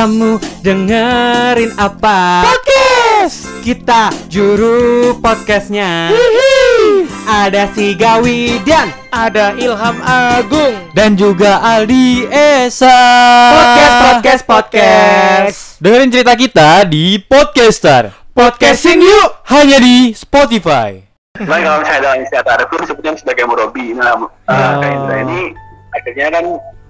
Kamu dengerin apa? Podcast. Kita juru podcastnya Ada si Gawi dan Ada Ilham Agung. dan juga Aldi Esa. Podcast, podcast, podcast Dengerin cerita kita di Podcaster. Podcasting yuk Hanya di Spotify. Cuman kalau misalnya dalam istilah tarif itu disebutnya sebagai murabi. Nah, uh, Oh. Kak Indra ini akhirnya kan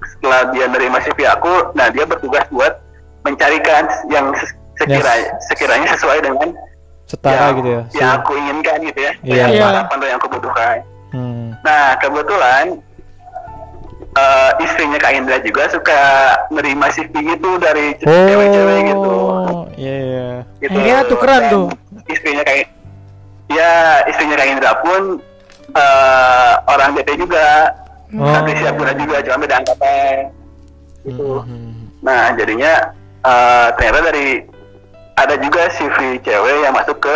setelah dia menerima CV aku, nah dia bertugas buat mencarikan yang ses- sekiranya, sekiranya sesuai dengan Setara yang, gitu ya. yang aku inginkan gitu ya, Iya. yang Iya. harapan atau yang aku butuhkan. Hmm. Nah kebetulan eh, istrinya Kak Indra juga suka nerima CV itu dari Oh. cewek-cewek gitu. Iya, iya. gitu. Akhirnya tukeran Dan tuh. Istrinya kayak ya istrinya Kak Indra pun eh, orang JT juga, Oh. santri Singapura juga, cuma beda angkatan. Gitu. Hmm. Nah jadinya eh, ternyata dari ada juga CV cewek yang masuk ke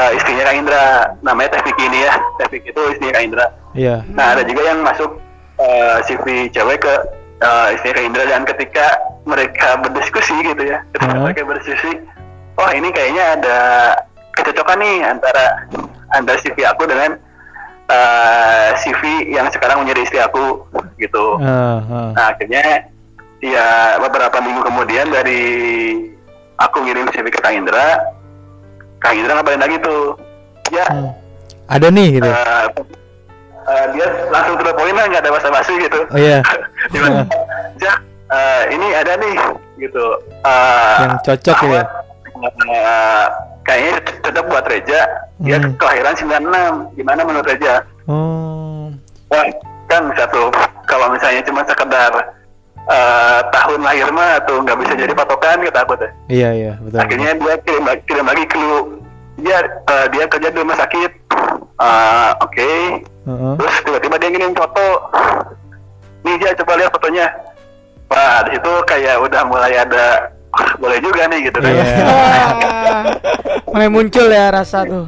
eh, istrinya Kak Indra, namanya Tevik ini ya, Tevik itu istrinya Kak Indra. Iya. Nah ada juga yang masuk eh, CV cewek ke eh, istrinya Kak Indra dan ketika mereka berdiskusi gitu ya, ketika Hmm. mereka berdiskusi, oh ini kayaknya ada kecocokan nih antara antara CV aku dengan eh, CV yang sekarang menjadi istri aku gitu. Ah. Nah akhirnya ya beberapa minggu kemudian dari aku ngirim CV ke Kak Indra, Kak Indra ngabarin lagi tuh, ya Hmm. Ada nih gitu. eh, eh, dia langsung point lah nggak ada basa-basi gitu. Oh iya. Gimana? Ya, eh, ini ada nih gitu. Eh, Yang cocok ya? eh, kayaknya cocok buat Reja. Dia Hmm. kelahiran 96. Gimana menurut Reja? Oh. Wah, kan satu kalau misalnya cuma sekedar eh, tahun lahir mah tuh nggak bisa jadi patokan kata aku teh. Iya, iya, betul. Akhirnya dia kirim lagi, kirim lagi clue. Dia eh, dia kerja di rumah sakit. Eh, Oke, Heeh. terus tiba-tiba dia ngirim foto. Nih dia coba lihat fotonya. Wah, di situ kayak udah mulai ada "Wah, boleh juga nih gitu kan. Iya. Wah, mulai muncul ya rasa tuh.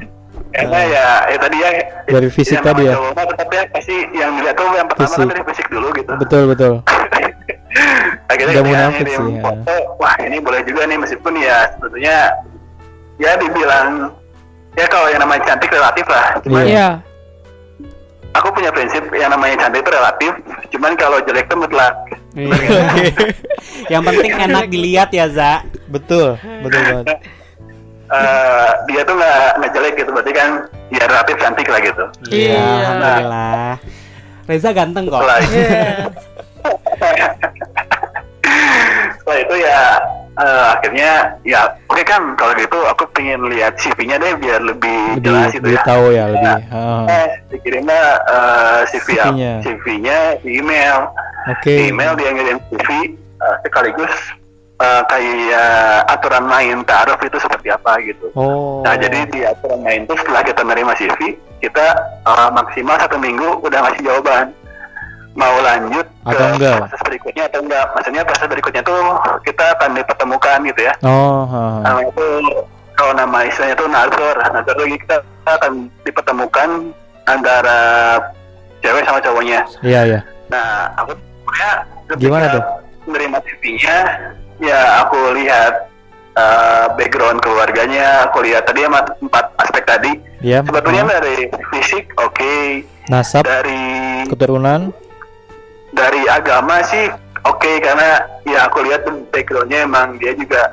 Karena ya, ya tadi ya Dari fisik tadi ya? tetap ya pasti yang dilihat tuh yang pertama Fisik. kan dari fisik dulu gitu. Betul, betul. Akhirnya Udah dia munafik ngirim sih, ya. foto, wah ini boleh juga nih meskipun ya sebetulnya ya dibilang ya kalau yang namanya cantik relatif lah. Cuman Iya. Iya. aku punya prinsip yang namanya cantik itu relatif. Cuman kalau jelek itu mutlak. Yang penting enak dilihat ya Za betul, betul banget. Eh, dia tuh nggak nggak jelek gitu berarti kan ya relatif cantik lah gitu. Iya. Alhamdulillah Reza ganteng kok itu, itu ya eh, akhirnya ya oke kan kalau gitu aku pengen lihat CV-nya deh biar lebih, Lebih, jelas gitu lebih ya. tahu ya, lebih. Ah. Eh, dikirimnya eh, CV ya, CV-nya. CV-nya di email. Oke. Di email dia ngirim CV eh, sekaligus eh, kayak aturan main taruh itu seperti apa gitu. Oh. Nah jadi di aturan main itu setelah kita menerima CV kita eh, maksimal satu minggu udah ngasih jawaban mau lanjut ke Atau enggak? proses berikutnya atau enggak. Maksudnya proses berikutnya tuh kita akan dipertemukan gitu ya. Oh, ah. Nama itu kalau nama istilahnya itu nazar. Nazar lagi kita akan dipertemukan antara cewek sama cowoknya. Iya, iya. Nah, aku ketika Gimana tuh? menerima CV-nya, ya aku lihat eh, background keluarganya, aku lihat tadi empat, empat aspek tadi. Iya. Sebetulnya ah. dari fisik oke, nasab, dari keturunan. Dari agama sih oke karena ya aku lihat backgroundnya emang dia juga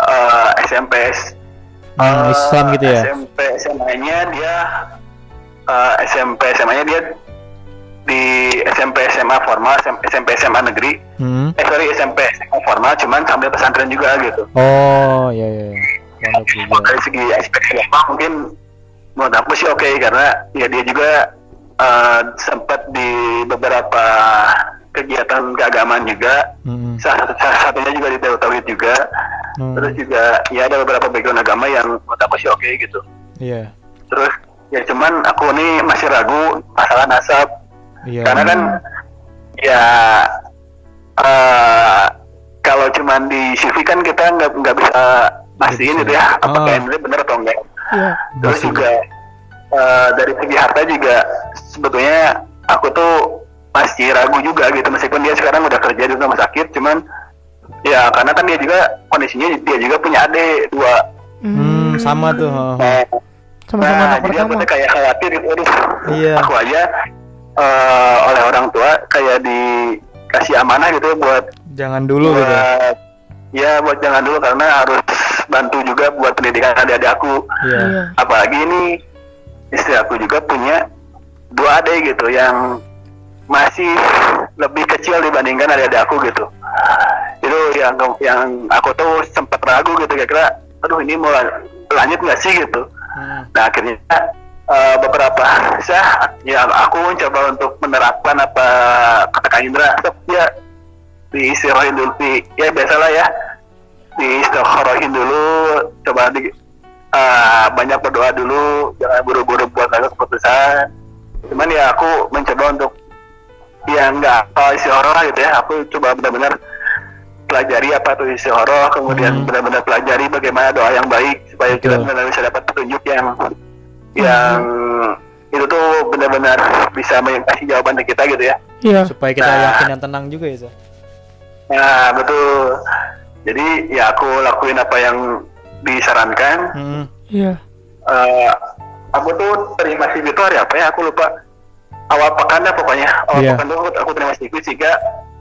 eh, SMP Hmm, eh, Islam gitu ya? SMP SMA-nya dia eh, SMP SMA-nya dia di SMP SMA formal SMP SMA negeri Hmm. eh sorry SMP SMA formal cuman sambil pesantren juga gitu Oh, iya, iya. iya. Pondok juga. dari segi aspek agama mungkin menurut aku sih oke karena ya dia juga eh, sempat di beberapa kegiatan keagamaan juga Hmm. salah, salah satunya juga di Tauhid juga Hmm. terus juga ya ada beberapa background agama yang menurut aku sih oke gitu Iya. terus ya cuman aku nih masih ragu masalah nasab Iya. karena kan ya eh, kalau cuman di CV kan kita nggak nggak bisa mastiin gitu ya apakah Ah. ini benar atau enggak Iya. terus juga eh, dari segi harta juga sebetulnya aku tuh masih ragu juga gitu meskipun dia sekarang udah kerja di rumah sakit cuman ya karena kan dia juga kondisinya dia juga punya adik dua Hmm, sama tuh. ha, ha. nah, Sama-sama nah, jadi pertama. aku tuh kayak khawatir gitu aduh Iya. aku aja eh, oleh orang tua kayak dikasih amanah gitu buat Jangan dulu gitu. buat ya buat jangan dulu karena harus bantu juga buat pendidikan adik-adik aku Iya. Iya. apalagi ini istri aku juga punya dua adik gitu yang masih lebih kecil dibandingkan adik-adik aku gitu. Itu yang yang aku tuh sempat ragu gitu kira-kira aduh ini mau lan- lanjut nggak sih? gitu. Hmm. nah akhirnya eh, beberapa saat ya aku mencoba untuk menerapkan apa kata Kak Indra ya diistirahatin dulu di, ya biasalah ya diistirahatin dulu coba di eh, banyak berdoa dulu jangan buru-buru buat ada keputusan cuman ya aku mencoba untuk ya nggak apa isi horor gitu ya aku coba benar-benar pelajari apa itu isi horor kemudian Hmm. benar-benar pelajari bagaimana doa yang baik supaya kita benar-benar bisa dapat petunjuk yang yang itu tuh benar-benar bisa kasih jawaban ke kita gitu ya Iya. Supaya kita Nah. yakin dan tenang juga ya, Za. Nah betul. Jadi ya aku lakuin apa yang disarankan. Hmm. Iya. Eh, aku tuh terima CV itu hari apa ya? Aku lupa. Awal pekan dah pokoknya. Awal Iya. pekan tuh aku, aku terima CV sehingga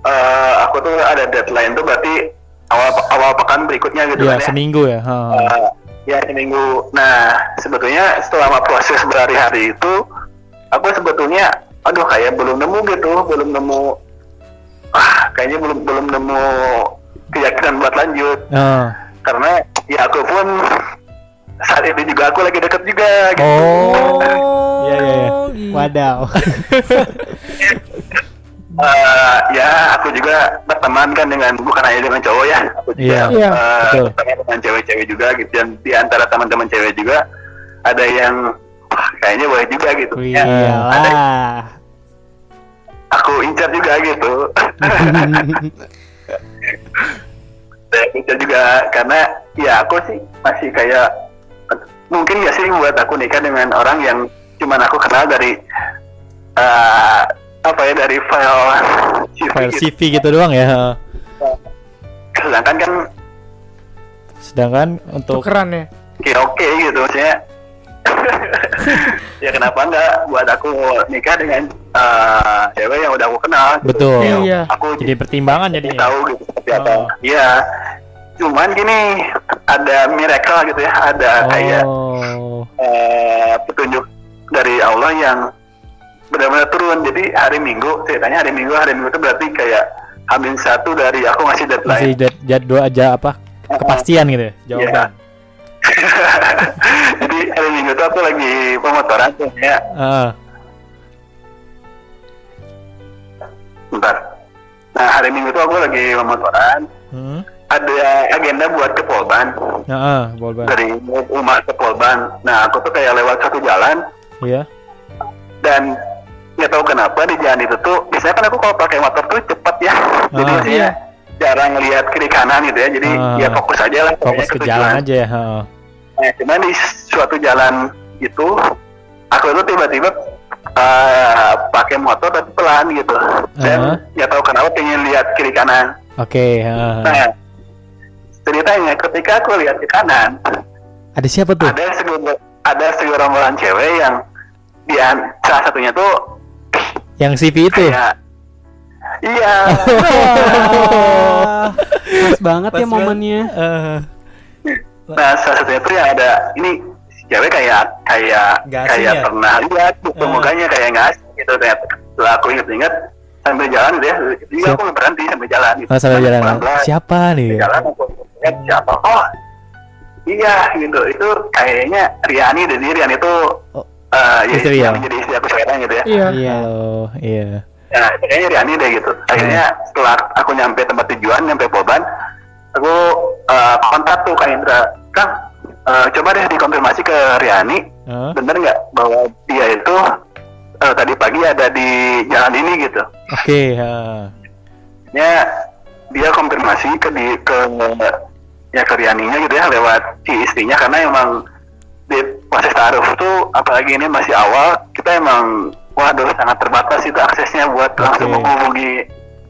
eh, aku tuh ada deadline tuh berarti awal awal pekan berikutnya gitu Iya, kan ya. seminggu ya. ha. Eh, ya seminggu. Nah sebetulnya selama proses berhari-hari itu aku sebetulnya aduh kayak belum nemu gitu, belum nemu ah kayaknya belum belum nemu keyakinan buat lanjut Ah. karena ya aku pun saat ini juga aku lagi deket juga gitu. Oh. Iya, iya, iya. gitu. Wadaw. Eh, ya aku juga berteman kan dengan bukan hanya dengan cowok ya aku juga Iya, Iya. eh, betul. berteman dengan cewek-cewek juga gitu dan di antara teman-teman cewek juga ada yang wah, kayaknya boleh juga gitu ya ada iyalah. aku incar juga gitu dan incar juga karena ya aku sih masih kayak mungkin ya sih buat aku nikah dengan orang yang cuman aku kenal dari eh, apa ya dari file CV File gitu. CV gitu doang ya. sedangkan kan Sedangkan untuk Tukeran ya. ya oke gitu maksudnya ya kenapa enggak buat aku nikah dengan eh, cewek yang udah aku kenal gitu. Betul. Ya, Iya. aku jadi pertimbangan jadi jadinya. tahu gitu seperti apa Oh. Iya cuman gini ada miracle gitu ya ada kayak Oh. eh, petunjuk dari Allah yang benar-benar turun jadi hari Minggu ceritanya hari Minggu hari Minggu itu berarti kayak hamil satu dari aku ngasih Masih deadline jad- jadwal aja apa? Kepastian gitu ya jawaban. jadi hari Minggu itu aku lagi pemotoran tuh ya Ah. bentar nah hari Minggu itu aku lagi pemotoran Hmm. Ada agenda buat ke Polban Nah, ah, boleh. dari rumah ke Polban nah aku tuh kayak lewat satu jalan Iya. dan nggak tahu kenapa di jalan itu tuh biasanya kan aku kalau pakai motor tuh cepet ya jadi Ah. maksudnya Iya. jarang lihat kiri kanan gitu ya jadi Ah. ya fokus aja lah Fokus ke jalan aja ya. ha. nah cuman di suatu jalan itu aku itu tiba-tiba eh, pakai motor tapi pelan gitu Ah. dan nggak tahu kenapa pengen lihat kiri kanan Oke. ha. nah ceritanya ketika aku lihat ke kanan Ada siapa tuh? ada segerombolan ada segerombolan cewek yang dia salah satunya tuh Yang CV itu. kayak iya Pas banget Pas ya banget. momennya. Eh, nah salah satunya tuh yang ada ini cewek kayak kayak asing kayak ya? pernah lihat gitu Ah. mukanya kayak nggak asing gitu ternyata setelah aku inget-inget sambil jalan gitu ya jadi aku berhenti sambil jalan gitu. oh, sambil jalan. Siapa nih? Jalan aku lihat siapa oh iya gitu itu kayaknya Riani dan Riani itu Oh, eh, ya, istri yang ya? menjadi istri aku sekarang gitu ya Iya. Iya. Halo. Iya. Nah, kayaknya Riani deh gitu. Akhirnya Hmm. setelah aku nyampe tempat tujuan, nyampe Polban, aku eh, kontak tuh Kak Indra. Kang, eh, coba deh dikonfirmasi ke Riani, Hah? bener nggak bahwa dia itu eh, tadi pagi ada di jalan ini gitu. Oke. ha. Ya, dia konfirmasi ke di ke ya ke Rianinya gitu ya lewat si istrinya karena emang di proses taruh tuh apalagi ini masih awal kita emang waduh sangat terbatas itu aksesnya buat langsung Oke. menghubungi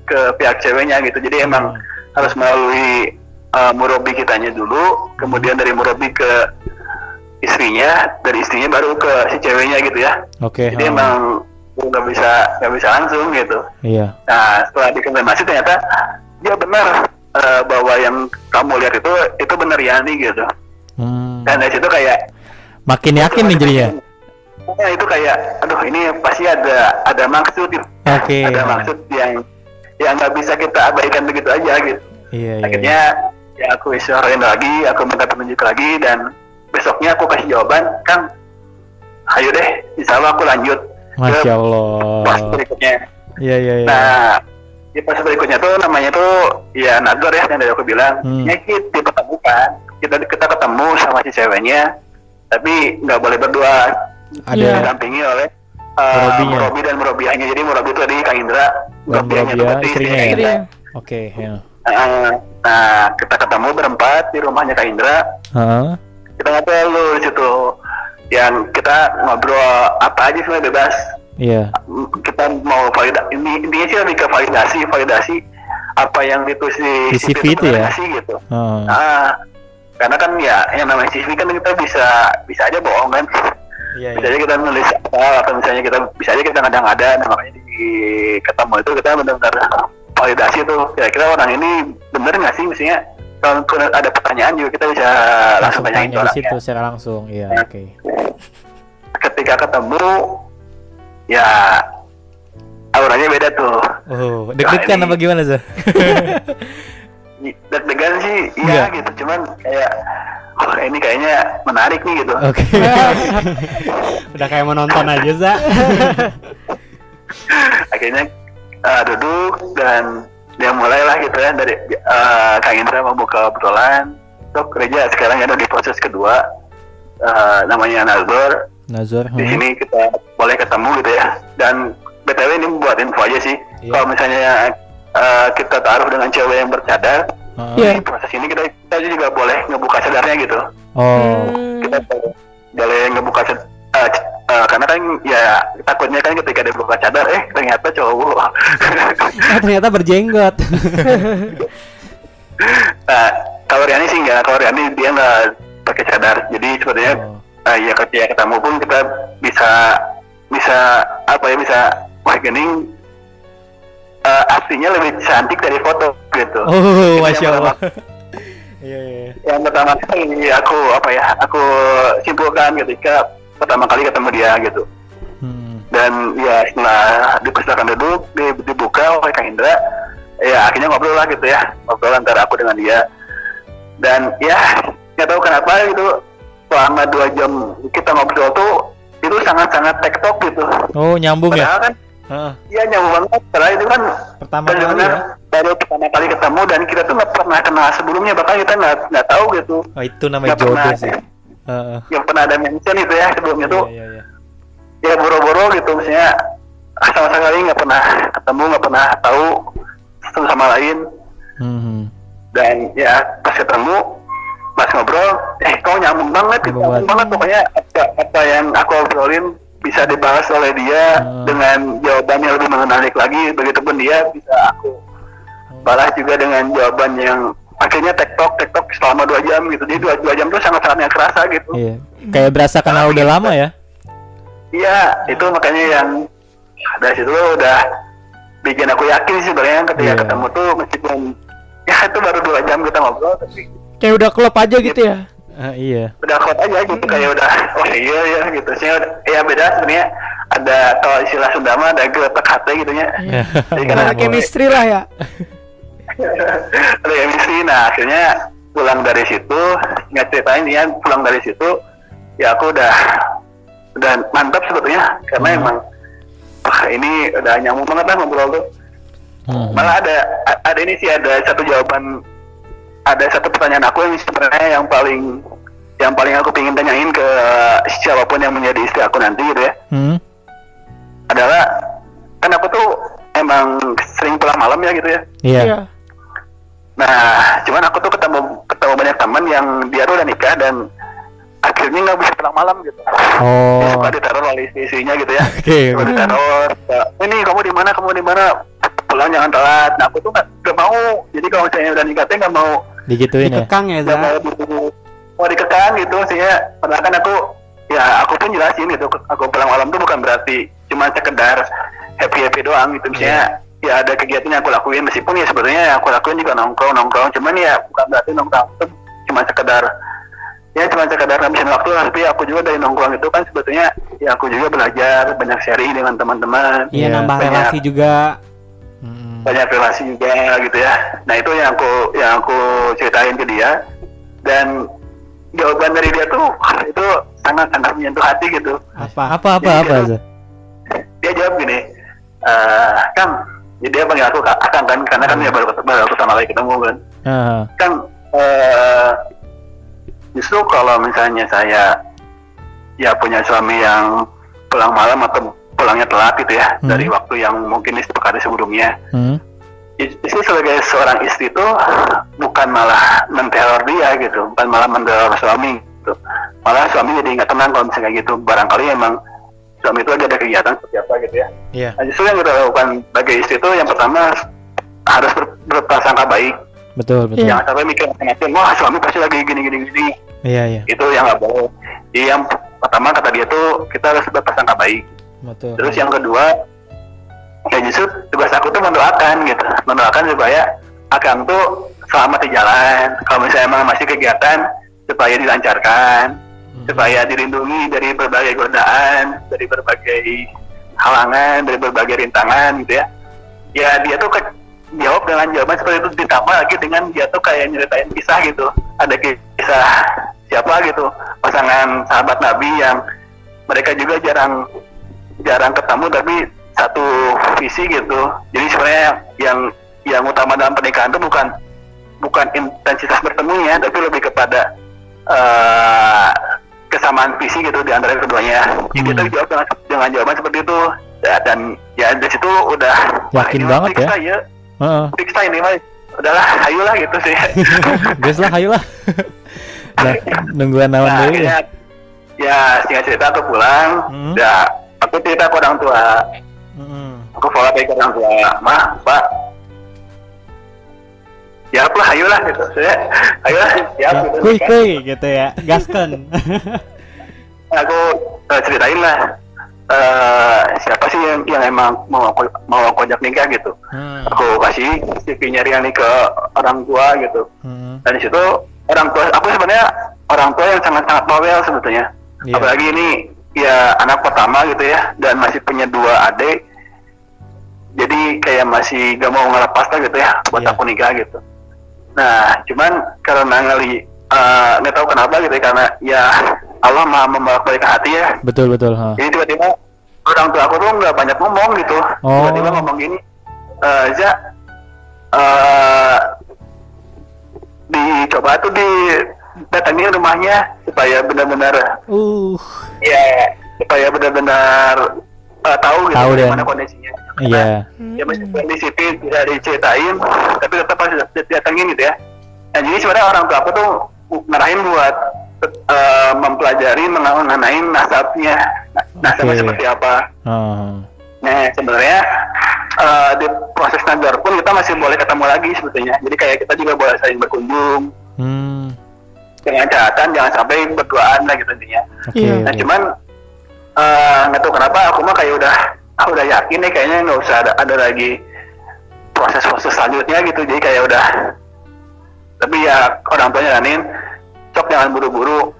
ke pihak ceweknya gitu jadi emang Hmm. harus melalui uh, murabi kitanya dulu kemudian dari murabi ke istrinya dari istrinya baru ke si ceweknya gitu ya Oke. jadi ha. emang nggak bisa nggak bisa langsung gitu Iya. nah setelah dikonfirmasi ternyata ya benar uh, bahwa yang kamu lihat itu itu benar Yani gitu Hmm. dan dari situ kayak Makin yakin nih jadinya. Ya, itu kayak, aduh ini pasti ada ada maksud, gitu. Oke. ada maksud yang yang nggak bisa kita abaikan begitu aja gitu. Iya, iya. Akhirnya ya aku isyarin lagi, aku minta petunjuk lagi dan besoknya aku kasih jawaban, kan, ayo deh, insya Allah aku lanjut Masya Allah. pas berikutnya. Iya, iya, iya. Nah, di pas berikutnya tuh namanya tuh ya Nador ya yang dari aku bilang, Hmm. nyekit dipertemukan, kita kita ketemu sama si ceweknya, tapi nggak boleh berdua, Ada didampingi oleh uh, Murabinya. Murabi dan Murabiahnya. Jadi Murabi itu tadi Kang Indra, Murabiahnya itu berarti istrinya ya? Oke, ya. Uh, nah, kita ketemu berempat di rumahnya Kang Indra. Hah? Kita ngobrol dulu di situ. Yang kita ngobrol apa aja sebenarnya bebas. Iya. Kita mau validasi. Ini intinya sih lebih ke validasi, validasi apa yang ditulis di, Di CV itu ya? benar gitu. Heeh. Ah, karena kan ya yang namanya CV kan kita bisa bisa aja bohong kan. Iya, bisa aja kita nulis apa atau misalnya kita bisa aja kita ngada-ngada nah makanya di ketemu itu kita benar-benar validasi tuh kira-kira orang ini bener nggak sih misalnya kalau ada pertanyaan juga kita bisa langsung Langsung tanyain tanya di situ secara langsung. Iya, Ya. oke. ketika ketemu ya auranya beda tuh Oh, deg-degan ini- apa gimana, Zah? deg-degan sih Iya. gitu cuman kayak oh ini kayaknya menarik nih gitu Oke. Udah kayak menonton aja, Za. akhirnya uh, duduk dan dia mulailah gitu ya dari uh, Kang Indra membuka obrolan sok gereja sekarang ada di proses kedua uh, namanya Nazar Nazar. di hmm. sini kita boleh ketemu gitu ya dan btw ini buat info aja sih Iya. kalau misalnya uh, kita taruh dengan cewek yang bercadar. Iya. di proses ini kita, kita juga boleh ngebuka cadarnya gitu Oh, Hmm. kita boleh- ngebuka cad- uh, c- uh, karena kan ya takutnya kan ketika dia buka cadar eh ternyata cowok Oh, ternyata berjenggot. Nah, kalau Riani sih enggak, kalau Riani dia nggak pakai cadar. Jadi sebenarnya Oh. Eh, ya ketika ketemu pun kita bisa bisa apa ya bisa wah gini eh, aslinya lebih cantik dari foto gitu. Oh, masya yang Allah. pertama- Iya, iya. Yang pertama kali aku apa ya aku simpulkan ketika pertama kali ketemu dia gitu. Hmm. Dan ya setelah dipersilakan duduk, di- dibuka oleh Kang Indra, ya akhirnya ngobrol lah gitu ya, ngobrol antara aku dengan dia. Dan ya nggak tahu kenapa gitu, selama dua jam kita ngobrol tuh itu sangat-sangat tektok gitu. Oh, nyambung ya? Padahal kan Heeh. iya nyambung banget, padahal itu kan Pertama kali ya? baru pertama kali ketemu dan kita tuh nggak pernah kenal sebelumnya, bahkan kita nggak nggak tahu gitu, Oh, itu namanya pernah jodoh sih. Heeh. yang pernah ada mention itu ya sebelumnya tuh Iya, iya, iya. ya boro-boro gitu misalnya sama sekali nggak pernah ketemu nggak pernah tahu satu sama lain Hmm. dan ya pas ketemu pas ngobrol eh kau nyambung banget gitu, Nyambung nyambung banget pokoknya apa, apa yang aku obrolin bisa dibahas oleh dia Hmm. dengan jawaban yang lebih menarik lagi begitupun dia bisa aku balas juga dengan jawaban yang akhirnya tektok tektok selama dua jam gitu jadi dua, dua jam tuh sangat sangat kerasa gitu Iya. Kayak berasa kenal udah lama ya? Iya, itu makanya yang dari situ udah bikin aku yakin sih sebenarnya ketika Iya. ketemu tuh meskipun ya itu baru dua jam kita ngobrol tapi Kayak udah klop aja gitu ya. Ah, iya. udah kuat aja gitu kayak udah oh iya ya gitu sih ya beda sebenarnya ada kalau istilah Sunda mah ada geletak hati gitu ya Jadi Karena karena Boleh. chemistry lah ya. ada emisi nah akhirnya pulang dari situ nggak ceritain ya pulang dari situ ya aku udah udah mantap sebetulnya karena Hmm. emang wah ini udah nyambung banget lah ngobrol tuh Hmm. malah ada ada ini sih ada satu jawaban ada satu pertanyaan aku yang sebenarnya yang paling yang paling aku pengen tanyain ke siapa pun yang menjadi istri aku nanti gitu ya Hmm. adalah kan aku tuh emang sering pulang malam ya gitu ya Iya. Iya. nah cuman aku tuh ketemu ketemu banyak teman yang dia tuh udah nikah dan akhirnya nggak bisa pulang malam gitu dia Oh. suka diteror oleh istri-istrinya gitu ya Oke. Suka diteror ya, ini kamu di mana kamu di mana pulang jangan telat nah aku tuh nggak nggak mau jadi kalau misalnya udah nikah nggak mau Digituin ya. Dikekang ya, nggak Za. mau di- mau dikekang gitu maksudnya padahal kan aku ya aku pun jelasin gitu aku pulang malam tuh bukan berarti cuma sekedar happy happy doang gitu misalnya ya ada kegiatan yang aku lakuin meskipun ya sebetulnya yang aku lakuin juga nongkrong nongkrong cuman ya bukan berarti nongkrong itu cuma sekedar ya cuma sekedar ngabisin waktu lah tapi aku juga dari nongkrong itu kan sebetulnya ya aku juga belajar banyak sharing dengan teman-teman Iya, Iya, nambah banyak. relasi juga. Mm-mm. Banyak relasi juga gitu ya. Nah itu yang aku yang aku ceritain ke dia dan jawaban dari dia tuh itu sangat sangat menyentuh hati gitu. Apa? Apa apa Jadi apa? dia-? Dia jawab gini, eh kan jadi dia panggil aku kak Akang kan karena kan ya baru baru pertama kali ketemu kan. Ah, Kan eh justru kalau misalnya saya ya punya suami yang pulang malam atau pulangnya telat gitu ya Hmm. dari waktu yang mungkin disepakati sebelumnya hmm. istri sebagai seorang istri itu bukan malah menteror dia gitu, bukan malah menteror suami gitu. Malah suami jadi nggak tenang kalau misalnya kayak gitu. Barangkali emang suami itu lagi ada kegiatan seperti apa gitu ya. Iya. Nah, justru yang kita lakukan sebagai istri itu yang pertama harus ber, berprasangka baik. Betul betul. Jangan sampai mikir macam wah suami pasti lagi gini gini gini. Iya iya. Itu yang nggak boleh. Jadi yang pertama kata dia tuh kita harus berprasangka baik. Betul. Terus yang kedua, ya justru tugas aku tuh mendoakan gitu, mendoakan supaya akang tuh selamat di jalan. Kalau misalnya emang masih kegiatan, supaya dilancarkan, Hmm. supaya dilindungi dari berbagai godaan, dari berbagai halangan, dari berbagai rintangan gitu ya. Ya dia tuh ke- jawab dengan jawaban seperti itu ditambah lagi dengan dia tuh kayak nyeritain kisah gitu. Ada kisah siapa gitu, pasangan sahabat Nabi yang mereka juga jarang jarang ketemu tapi satu visi gitu. Jadi sebenarnya yang yang utama dalam pernikahan itu bukan bukan intensitas bertemunya, tapi lebih kepada eh, kesamaan visi gitu di antara keduanya. Jadi kita Hmm. jawab dengan, dengan jawaban seperti itu Ya, dan ya dari situ udah wah, Yakin ini mah banget fix ya. lah ya. Heeh. Fix lah ini mah. Udahlah, ayolah gitu sih. Guys lah, ayo lah. nah, nungguan naon nah, deui. akhirnya ya singkat cerita aku pulang, Hmm. ya aku cerita ke orang tua, Heeh. aku follow baik orang tua mah pak siap lah ayolah gitu saya ayolah siap gitu Kuy kuy gitu ya. Gasken. aku eh, ceritain lah eh, siapa sih yang, yang emang mau aku mau aku ajak nikah gitu Hmm. aku kasih CV-nya Riani ke orang tua gitu Hmm. dan di situ orang tua aku sebenarnya orang tua yang sangat sangat bawel sebetulnya Iya. apalagi ini ya anak pertama gitu ya dan masih punya dua adik jadi kayak masih gak mau ngelepas lah gitu ya buat Iya. aku nikah gitu nah cuman karena ngeli eh, nggak tahu kenapa gitu ya karena ya Allah maha membawa kebaikan hati ya Betul betul, ha. jadi tiba-tiba orang tua aku tuh nggak banyak ngomong gitu Oh. tiba-tiba ngomong gini eh Za eh dicoba tuh di datangin rumahnya supaya benar-benar Uh. ya supaya benar-benar eh, tahu gitu Tahu deh. bagaimana kondisinya Iya. ya meskipun di situ tidak diceritain tapi tetap harus datangin gitu ya nah jadi sebenarnya orang tua aku tuh ngarahin buat eh, mempelajari mengenai nasabnya nasabnya Oke. seperti apa Oh. Nah, sebenarnya eh, di proses nazar pun kita masih boleh ketemu lagi sebetulnya. Jadi kayak kita juga boleh saling berkunjung Hmm. Dengan catatan jangan sampai berduaan lah gitu intinya. Oke. Iya. Nah, cuman eh, nggak tahu kenapa aku mah kayak udah ah udah yakin nih kayaknya nggak usah ada, ada lagi proses-proses selanjutnya gitu. Jadi kayak udah tapi ya orang tua nyaranin sok jangan buru-buru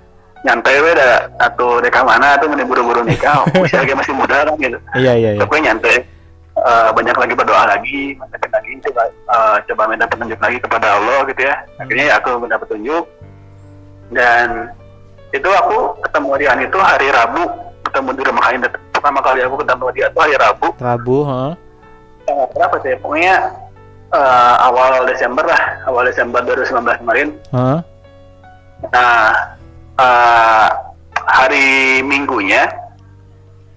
nyantai we dah atau deka mana tuh mending buru-buru nikah usia lagi masih muda kan gitu Iya iya iya. Pokoknya nyantai Eh, banyak lagi berdoa lagi, banyak lagi coba eh, coba minta petunjuk lagi kepada Allah gitu ya. Akhirnya ya aku minta petunjuk dan itu aku ketemu Rian itu hari Rabu ketemu di rumah Indah pertama kali aku ketemu dia itu hari Rabu Rabu, ha. tanggal berapa sih pokoknya eh, awal Desember lah awal Desember 2019 kemarin Ha? Nah, eh, hari Minggunya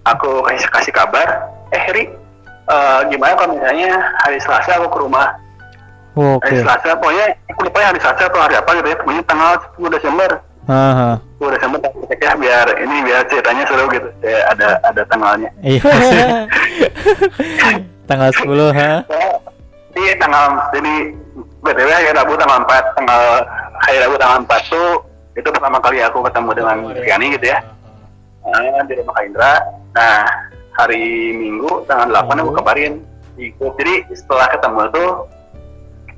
aku kasih kasih kabar, eh Ri, eh, gimana kalau misalnya hari Selasa aku ke rumah? Oke. Hari Selasa, pokoknya aku lupa ya hari Selasa atau hari apa gitu ya, pokoknya tanggal 10 Desember. Ha, ha. 10 Desember ya biar ini biar ceritanya seru gitu, ya, ada ada tanggalnya. Iya. Tanggal 10, ha. Jadi tanggal jadi btw hari Rabu tanggal 4 tanggal hari Rabu tanggal 4 tuh itu pertama kali aku ketemu dengan Riani gitu ya. Nah, di rumah Kak Indra. Nah, hari Minggu tanggal 8 aku kabarin ikut. Jadi setelah ketemu tuh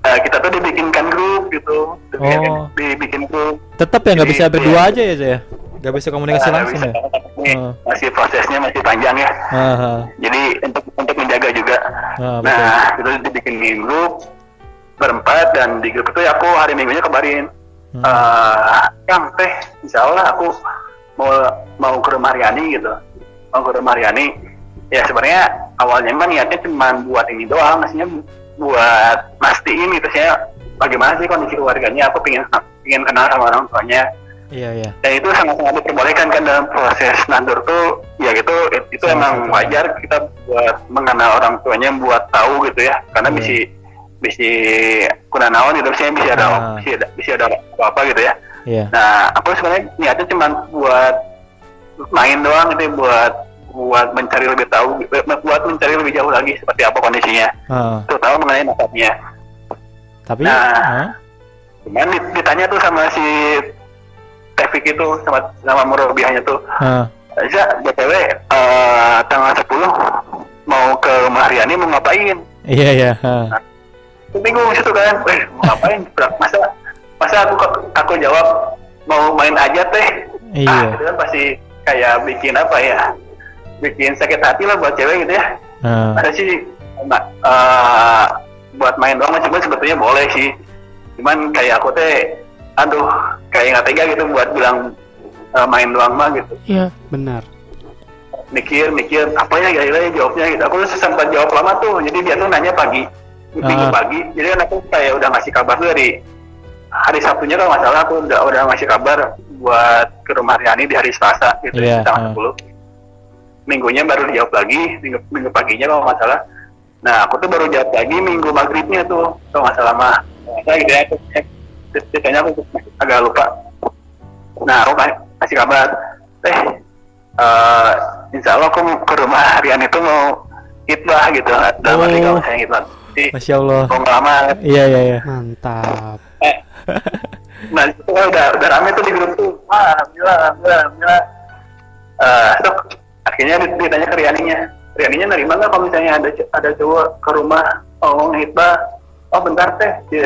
eh, kita tuh dibikinkan grup gitu. Dibikin, Oh. dibikin grup. Tetap ya nggak bisa berdua iya. aja ya saya. Nggak bisa komunikasi Nah, langsung bisa. ya. Oh. Masih prosesnya masih panjang ya. Aha. Jadi untuk untuk menjaga juga. Ah, betul. nah, itu dibikin grup berempat dan di grup itu ya aku hari Minggunya kabarin. Hmm. eh Kang teh, insya Allah aku mau mau ke rumah Riani gitu, mau ke rumah Riani. Ya sebenarnya awalnya mah niatnya cuma buat ini doang, maksudnya buat mastiin gitu saya bagaimana sih kondisi keluarganya. Aku pengen pengen kenal sama orang tuanya. Iya iya. Dan itu sangat-sangat diperbolehkan kan dalam proses nandur tuh, ya gitu itu Salah emang wajar kita buat mengenal orang tuanya, buat tahu gitu ya, karena Iya. bisa bisa kuna naon gitu, misalnya bisa ada Ah. bisa ada bisa ada apa, apa gitu ya. Iya. Nah, aku sebenarnya niatnya cuma buat main doang gitu, ya, buat buat mencari lebih tahu, buat mencari lebih jauh lagi seperti apa kondisinya, Ah, terutama mengenai nasabnya. tapi Nah. ah, Cuman dit- ditanya tuh sama si Tevik itu sama sama Murobiahnya tuh, ah. Za, BTW eh, tanggal 10 mau ke rumah Riani mau ngapain? Iya iya. ah. Aku bingung situ kan, eh mau ngapain? Masa masa aku aku jawab mau main aja teh? Ah, Iya. itu kan pasti kayak bikin apa ya? Bikin sakit hati lah buat cewek gitu ya. Ah. Ada sih eh, buat main doang, cuman sebetulnya boleh sih. Cuman kayak aku teh, aduh, kayak nggak tega gitu buat bilang eh, main doang mah gitu. Iya. Benar. mikir mikir apa ya kira-kira ya jawabnya gitu aku tuh sempat jawab lama tuh jadi dia tuh nanya pagi minggu Ah. pagi jadi kan aku kayak udah ngasih kabar tuh dari hari Sabtunya kalau nggak salah aku udah udah ngasih kabar buat ke rumah Riani di hari Selasa gitu Iya, ya, tanggal. 10 minggunya baru dijawab lagi minggu, minggu paginya kalau nggak salah. Nah aku tuh baru jawab lagi minggu maghribnya tuh kalau nggak salah mah saya gitu ya aku ceritanya aku agak lupa. Nah aku ka- kasih kabar. Eh eh insya Allah aku mau ke rumah Rian itu mau hitbah gitu. Dalam arti Oh. kalau saya hitbah Masya Allah. mau ngelamar. Iya iya iya. Mantap. eh. Nah itu kan udah udah rame tuh di grup tuh. Wah alhamdulillah alhamdulillah alhamdulillah. Eh terus akhirnya dit- ditanya ke Rianinya Rianinya nerima nggak kalau misalnya ada ada cowok ke rumah mau ngehitbah oh bentar teh di,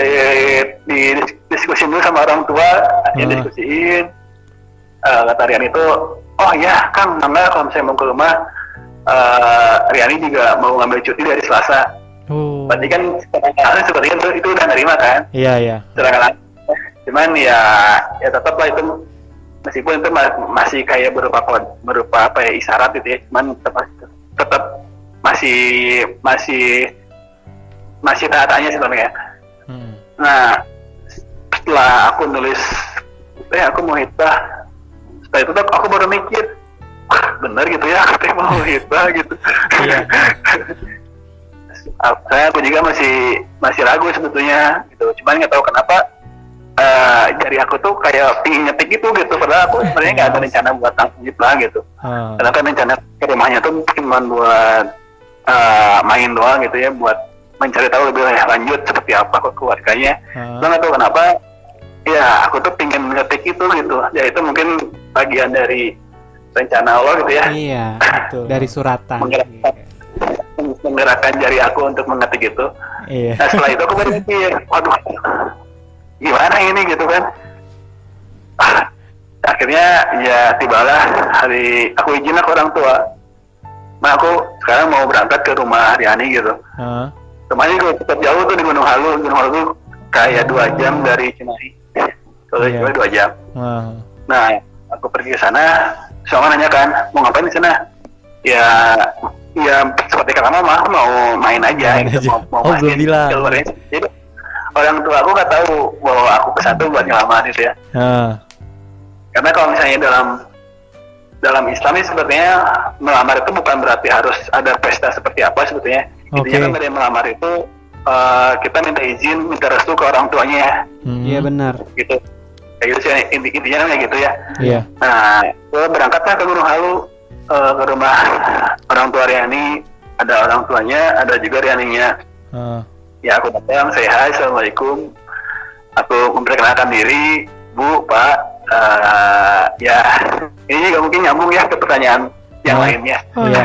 di dis- diskusi dulu sama orang tua akhirnya Hmm. diskusiin Eh, kata Rian itu oh ya Kang enggak kalau misalnya mau ke rumah eh Riani juga mau ngambil cuti dari Selasa Oh. berarti kan sebenarnya seperti itu itu udah nerima kan Iya iya. sedangkan cuman ya ya tetap lah itu meskipun itu ma- masih kayak berupa berupa apa ya isyarat gitu ya cuman tetap tetap masih masih masih tanya sebenarnya Hmm. nah setelah aku nulis eh aku mau hitbah setelah itu tuh aku baru mikir wah bener gitu ya aku mau hitbah gitu Iya. Saya aku juga masih masih ragu sebetulnya gitu cuman nggak tahu kenapa eh jari aku tuh kayak pingin nyetik gitu gitu padahal aku sebenarnya nggak ada rencana buat langsung hitbah gitu Ah. karena kan rencana ke rumahnya tuh cuma buat eh, main doang gitu ya buat mencari tahu lebih lanjut seperti apa kok keluarganya. Lo nggak tahu kenapa ya aku tuh pingin ngetik itu gitu ya itu mungkin bagian dari rencana Allah gitu ya Iya, betul. Dari suratan. Menggerakkan. menggerakkan jari aku untuk mengetik itu Iya. nah setelah itu aku baru mikir waduh gimana ini gitu kan akhirnya ya tibalah hari aku izin ke orang tua nah aku sekarang mau berangkat ke rumah Riani gitu Ah. rumahnya juga tetap jauh tuh di Gunung Halu Gunung Halu tuh kayak dua jam dari Cimahi kalau yeah. dua jam Ah. nah aku pergi ke sana soalnya nanya kan mau ngapain di sana ya ya seperti kata mama mau main aja Main gitu aja. mau, mau Oh, main belum bilang. jadi orang tua aku nggak tahu bahwa aku ke satu buat ngelamar gitu ya Ah. karena kalau misalnya dalam dalam Islam ini sebetulnya melamar itu bukan berarti harus ada pesta seperti apa sebetulnya intinya Oke. kan dari melamar itu eh, kita minta izin minta restu ke orang tuanya Hmm. Iya benar. gitu kayak gitu sih inti intinya kan kayak gitu ya Iya. Nah, gue berangkatlah ke Gunung Halu eh, ke rumah orang tua Riani. Ada orang tuanya, ada juga Rianinya. Ah. Ya aku datang saya hai assalamualaikum aku memperkenalkan diri bu pak Eh, ya ini juga mungkin nyambung ya ke pertanyaan yang Oh. lainnya Oh, Iya.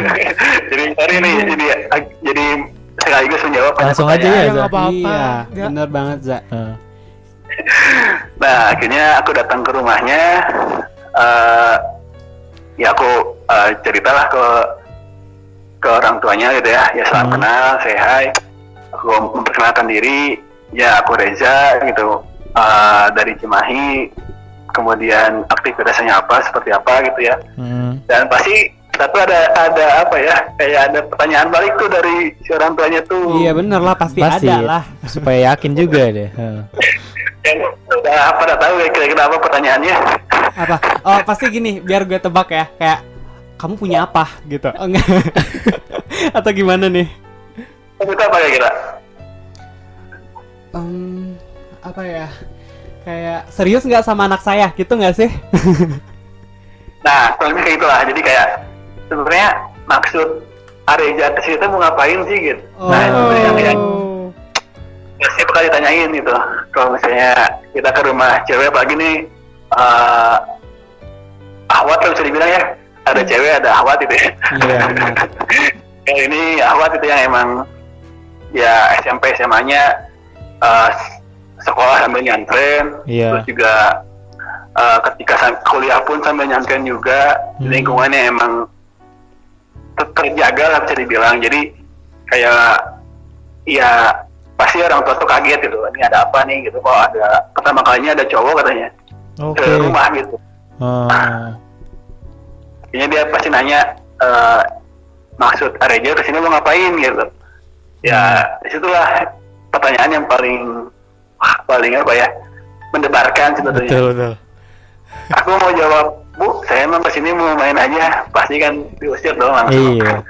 jadi sorry nih jadi jadi sekaligus menjawab Langsung aja ya, Za. nggak apa-apa. Iya, Ya. bener banget Za. Heeh. Nah, akhirnya aku datang ke rumahnya. eh ya aku eh, ceritalah ke ke orang tuanya gitu ya. Ya salam Hmm. kenal, say hi. Aku memperkenalkan diri. Ya aku Reza gitu. eh, dari Cimahi. Kemudian aktivitasnya apa, seperti apa gitu ya. Hmm. Dan pasti tapi ada ada apa ya? Kayak ada pertanyaan balik tuh dari si orang tuanya tuh. Iya bener lah pasti, Pasti. ada lah. Supaya yakin juga deh. Heeh. Yang udah pada tahu ya kira-kira apa pertanyaannya. Apa? Oh pasti gini, biar gue tebak ya. Kayak kamu punya apa gitu? Oh, enggak. Atau gimana nih? Itu apa kira-kira? Em, apa ya? Kayak serius nggak sama anak saya gitu nggak sih? Nah, kalau kayak gitulah. Jadi kayak sebenarnya maksud Areja ke situ mau ngapain sih gitu. Nah, itu Oh. yang, yang pasti bakal ditanyain gitu. Kalau misalnya kita ke rumah cewek pagi nih, eh ahwat lah bisa dibilang ya. Ada cewek, ada ahwat itu ya. Bener. Kayak ini ahwat itu yang emang ya SMP SMA-nya eh, sekolah sambil nyantren, Iya. terus juga eh, ketika kuliah pun sambil nyantren juga Hmm. lingkungannya emang ter- terjaga lah bisa dibilang. Jadi kayak ya pasti orang tua tuh kaget gitu, ini ada apa nih gitu. Kok ada pertama kalinya ada cowok katanya Oke. ke rumah gitu. Ah. Kayaknya dia pasti nanya eh, maksud Areja ke sini mau ngapain gitu. Ya di situlah pertanyaan yang paling wah, paling apa ya mendebarkan sebetulnya. Betul betul. Aku mau jawab Bu, saya emang ke sini mau main aja, pasti kan diusir dong langsung. Iya.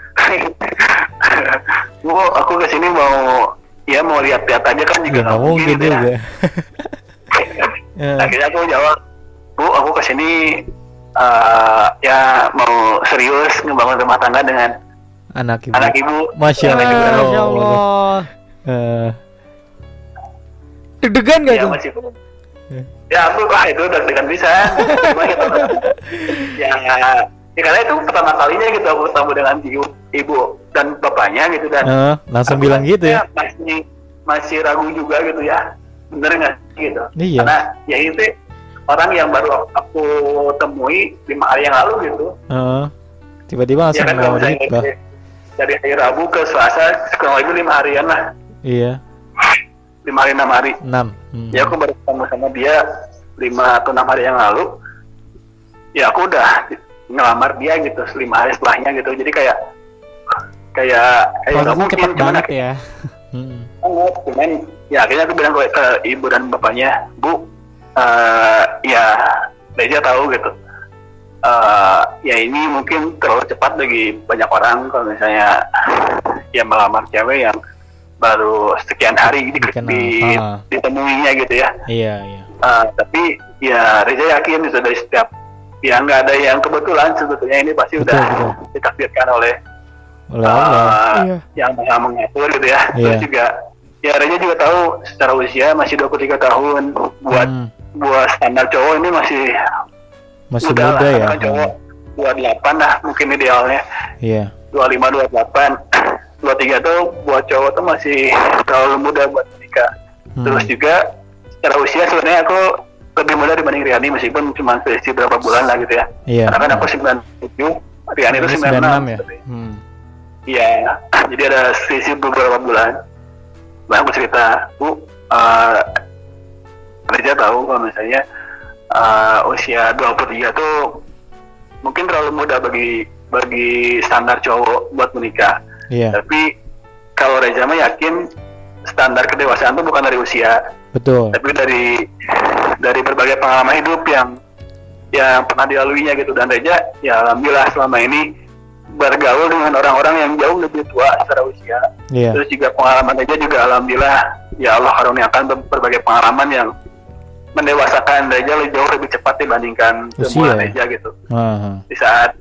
Bu, aku ke sini mau ya mau lihat-lihat aja kan juga Ya, nggak mungkin gitu ya. Eh, Akhirnya aku jawab, Bu, aku ke sini eh, ya mau serius ngebangun rumah tangga dengan anak ibu. anak ibu. Masya Allah. Masya Allah. Eh, Deg-degan gak Ya, tuh? masih Ya aku wah itu udah dengan bisa. Cuma gitu. ya, ya karena itu pertama kalinya gitu aku ketemu dengan ibu, ibu dan bapaknya gitu dan eh, langsung aku bilang gitu ya. masih masih ragu juga gitu ya bener nggak gitu Iya. karena ya itu orang yang baru aku temui lima hari yang lalu gitu Eh, tiba-tiba ya langsung kan kalau mau misalnya nikah. Dari, hari Rabu ke Selasa kurang lebih lima harian lah Iya. lima hari enam hari Enam. Hmm. ya aku baru ketemu sama dia lima atau enam hari yang lalu ya aku udah ngelamar dia gitu lima hari setelahnya gitu jadi kayak kayak kayak nggak mungkin cuman banget ya. Hmm. cuman ya akhirnya aku bilang ke, ke ibu dan bapaknya bu eh ya Reza tahu gitu Eh ya ini mungkin terlalu cepat bagi banyak orang kalau misalnya ya melamar cewek yang baru sekian hari di, Dikenal. di, Ah. ditemuinya gitu ya Iya iya. Eh, tapi ya Reza yakin itu dari setiap ya nggak ada yang kebetulan sebetulnya ini pasti Betul, udah betul. ditakdirkan oleh Oleh Allah. uh, Iya. yang maha mengatur gitu ya. Terus Iya. juga ya Reza juga tahu secara usia masih 23 tahun buat Hmm. buat standar cowok ini masih Masih muda muda lah, ya. cowok 28 lah mungkin idealnya Iya. 25 28 23 tuh buat cowok tuh masih terlalu muda buat menikah. Hmm. Terus juga secara usia sebenarnya aku lebih muda dibanding Riani meskipun cuma selisih berapa bulan lah gitu ya. Iya. Karena kan aku 97, Riani itu Ini 96 ya. Hmm. Iya, jadi ada selisih beberapa bulan. Nah, aku cerita, Bu, uh, Reza tahu kalau misalnya uh, usia 23 tuh mungkin terlalu muda bagi bagi standar cowok buat menikah. Iya. Tapi kalau Reza mah yakin standar kedewasaan itu bukan dari usia, Betul. tapi dari dari berbagai pengalaman hidup yang yang pernah dilaluinya gitu dan Reja ya alhamdulillah selama ini bergaul dengan orang-orang yang jauh lebih tua secara usia Iya. terus juga pengalaman Reja juga alhamdulillah ya Allah karuniakan ber- berbagai pengalaman yang mendewasakan Reja lebih jauh lebih cepat dibandingkan semua ya? Reja gitu Ah, di saat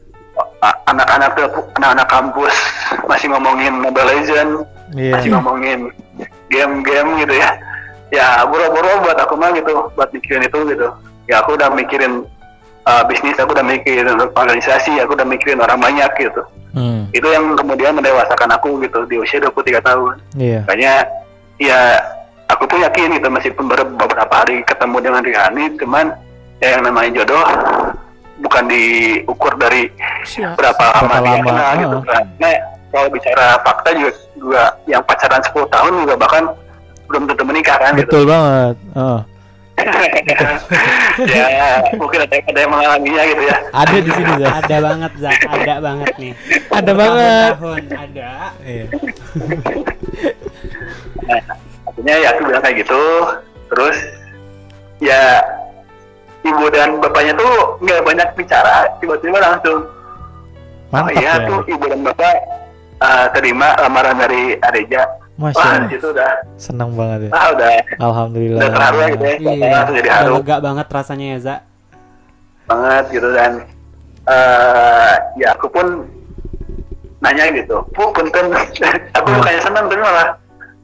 anak-anak anak-anak kampus masih ngomongin Mobile Legend Iya. masih ngomongin game-game gitu ya ya buru-buru buat aku mah gitu buat mikirin itu gitu ya aku udah mikirin uh, bisnis aku udah mikirin organisasi aku udah mikirin orang banyak gitu Hmm. itu yang kemudian mendewasakan aku gitu di usia 23 tahun Iya. makanya ya aku pun yakin gitu meskipun baru beberapa hari ketemu dengan Riani cuman ya yang namanya jodoh bukan diukur dari Siap. berapa lama dia kenal gitu ah. karena kalau bicara fakta juga, juga yang pacaran 10 tahun juga bahkan belum tentu menikah kan gitu Betul banget. Heeh. ya mungkin ada, ada yang mengalaminya gitu ya Ada di sini, Zak. Ada banget, Zak. Ada banget nih. Ada banget. Tahun ada. Iya. Akhirnya ya aku bilang kayak gitu. Terus ya ibu dan bapaknya tuh nggak banyak bicara, tiba-tiba langsung Mantap oh iya ya. tuh ibu dan bapak uh, terima lamaran dari Areja. Masya Wah, Allah. di situ udah, Senang banget ya. ah udah, Alhamdulillah. udah terharu ya gitu ya. Iya, Langsung jadi udah haru lega banget rasanya ya, Zak. banget gitu dan eh ya aku pun nanya gitu, bu punten, aku Hmm. bukannya senang tapi malah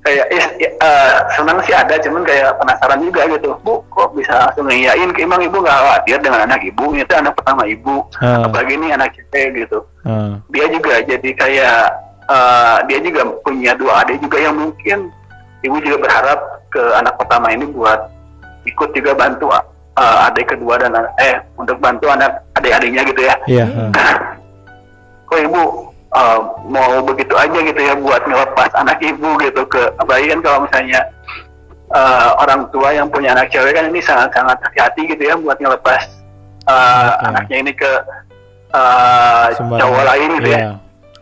kayak eh, eh, senang sih ada, cuman kayak penasaran juga gitu, bu kok bisa langsung ngiyain, emang ibu nggak khawatir dengan anak ibu, itu anak pertama ibu, Ah, apalagi ini anak cewek gitu, ah. dia juga jadi kayak eh, dia juga punya dua adik juga yang mungkin ibu juga berharap ke anak pertama ini buat ikut juga bantu eh, adik kedua dan an- eh untuk bantu anak adik-adiknya gitu ya. Iya. ah. Kok ibu eh, mau begitu aja gitu ya buat ngelepas anak ibu gitu ke apalagi kan kalau misalnya eh, orang tua yang punya anak cewek kan ini sangat-sangat hati-hati gitu ya buat ngelepas eh, Oke. anaknya ini ke Sembarang. cowok lain gitu ya Iya.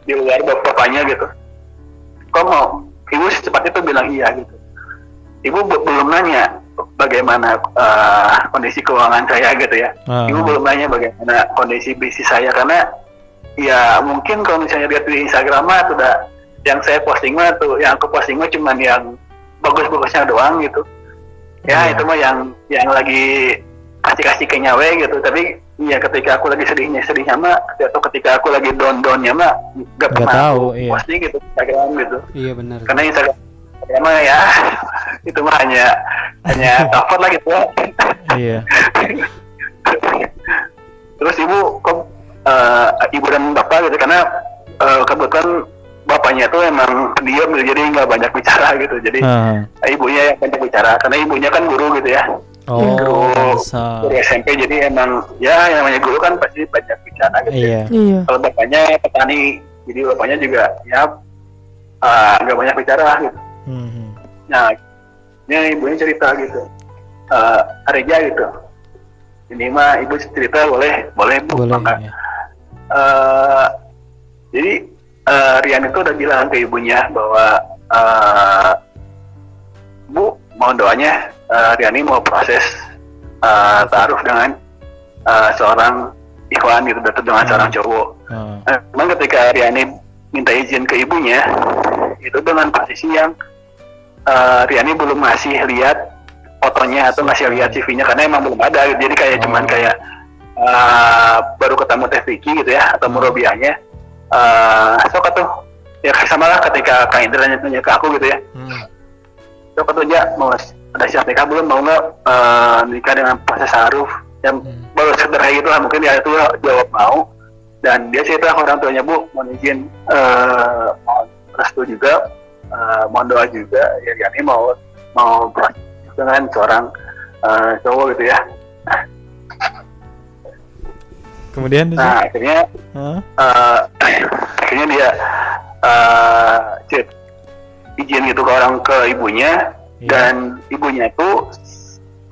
di luar bap- bapaknya gitu. Kok mau? Ibu secepat itu bilang iya gitu. Ibu be- belum nanya bagaimana eh, kondisi keuangan saya gitu ya. Ah. Ibu belum nanya bagaimana kondisi bisnis saya karena ya mungkin kalau misalnya lihat di Instagram mah tuh udah yang saya posting mah tuh yang aku posting mah cuman yang bagus-bagusnya doang gitu. Ya Iya. itu mah yang yang lagi kasih-kasih ke nyawe gitu tapi ya ketika aku lagi sedihnya sedihnya mah atau ketika aku lagi down downnya mah gak Nggak pernah tahu, iya. posting gitu Instagram gitu Iya benar. karena Instagram mah ya itu mah hanya hanya cover lah gitu ya Iya. terus ibu kok eh, ibu dan bapak gitu karena eh, kebetulan bapaknya tuh emang diam gitu, jadi nggak banyak bicara gitu jadi Ah. ibunya yang banyak bicara karena ibunya kan guru gitu ya Oh, Guru pantesan. guru SMP jadi emang ya yang namanya guru kan pasti banyak bicara gitu ya. Iya. Iya. kalau bapaknya petani jadi bapaknya juga ya eh, nggak banyak bicara gitu Mhm. nah ini ibunya cerita gitu eh Areja gitu ini mah ibu cerita boleh boleh bu Boleh. Ya. Eh, jadi eh, Rian itu udah bilang ke ibunya bahwa eh, bu mau doanya eh, Riani mau proses eh, taruh dengan eh, seorang Ikhwan gitu dengan Hmm. seorang cowok Ah. Nah, memang ketika Riani minta izin ke ibunya, itu dengan posisi yang uh, Riani belum ngasih lihat fotonya atau ngasih lihat CV-nya karena emang belum ada. Jadi kayak cuman Oh. kayak uh, baru ketemu Teh Vicky gitu ya atau Murobiahnya. Uh, sok tuh? Ya sama lah ketika Kang Indra nanya, ke aku gitu ya. Hmm. Sok tuh aja mau ada siap nikah belum? Mau nggak uh, nikah dengan proses haruf yang Hmm. baru sederhana gitu lah mungkin dia itu jawab mau. Dan dia cerita ke orang tuanya bu. Mohon izin eh mohon restu juga. Eh, mohon doa juga. Ya Yani mau mau dengan seorang eh, cowok gitu ya Kemudian nah akhirnya Hah? eh, akhirnya dia eh chat izin gitu ke orang ke ibunya Iya. dan ibunya itu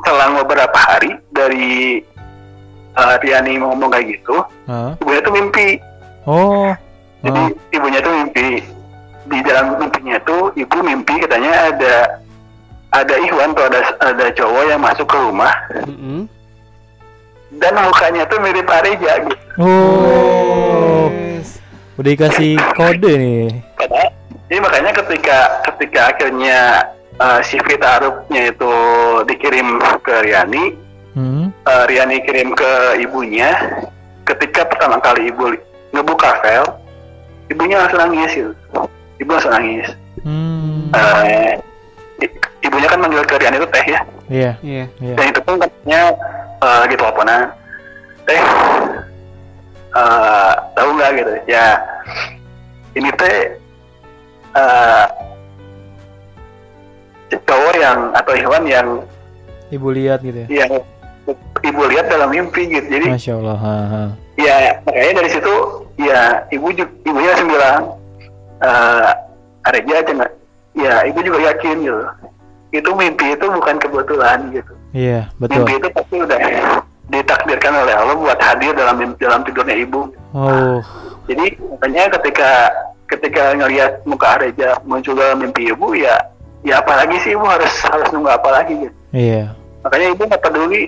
selang beberapa hari dari eh, Riani ngomong kayak gitu Hah? ibunya tuh mimpi Oh. jadi Ah. ibunya tuh mimpi di dalam mimpinya tuh ibu mimpi katanya ada ada Ikhwan tuh ada ada cowok yang masuk ke rumah Mm-mm. Dan mukanya tuh mirip Areja gitu Oh. Yes. Udah dikasih kode nih. Padahal jadi makanya ketika ketika akhirnya uh, CV taruhnya itu dikirim ke Riani Hmm. uh, Riani kirim ke ibunya ketika pertama kali ibu ngebuka file ibunya langsung nangis gitu ibu langsung nangis Hmm. Eh, ibunya kan manggil ke Rian itu teh ya Iya. Iya. Iya. dan itu pun katanya eh, lagi teleponan teh eh, tahu nggak gitu ya ini teh eh, cowok yang atau hewan yang Ibu lihat gitu ya. yang ibu lihat dalam mimpi gitu jadi Masya Allah. Ha, ha. ya makanya dari situ ya ibu juga ibunya langsung bilang eh Areja aja nggak ya ibu juga yakin gitu itu mimpi itu bukan kebetulan gitu Iya, betul. mimpi itu pasti udah ditakdirkan oleh Allah buat hadir dalam dalam tidurnya ibu Oh, jadi makanya ketika ketika ngelihat muka Areja muncul dalam mimpi ibu ya ya apalagi sih ibu harus harus nunggu apa lagi gitu iya. makanya ibu nggak peduli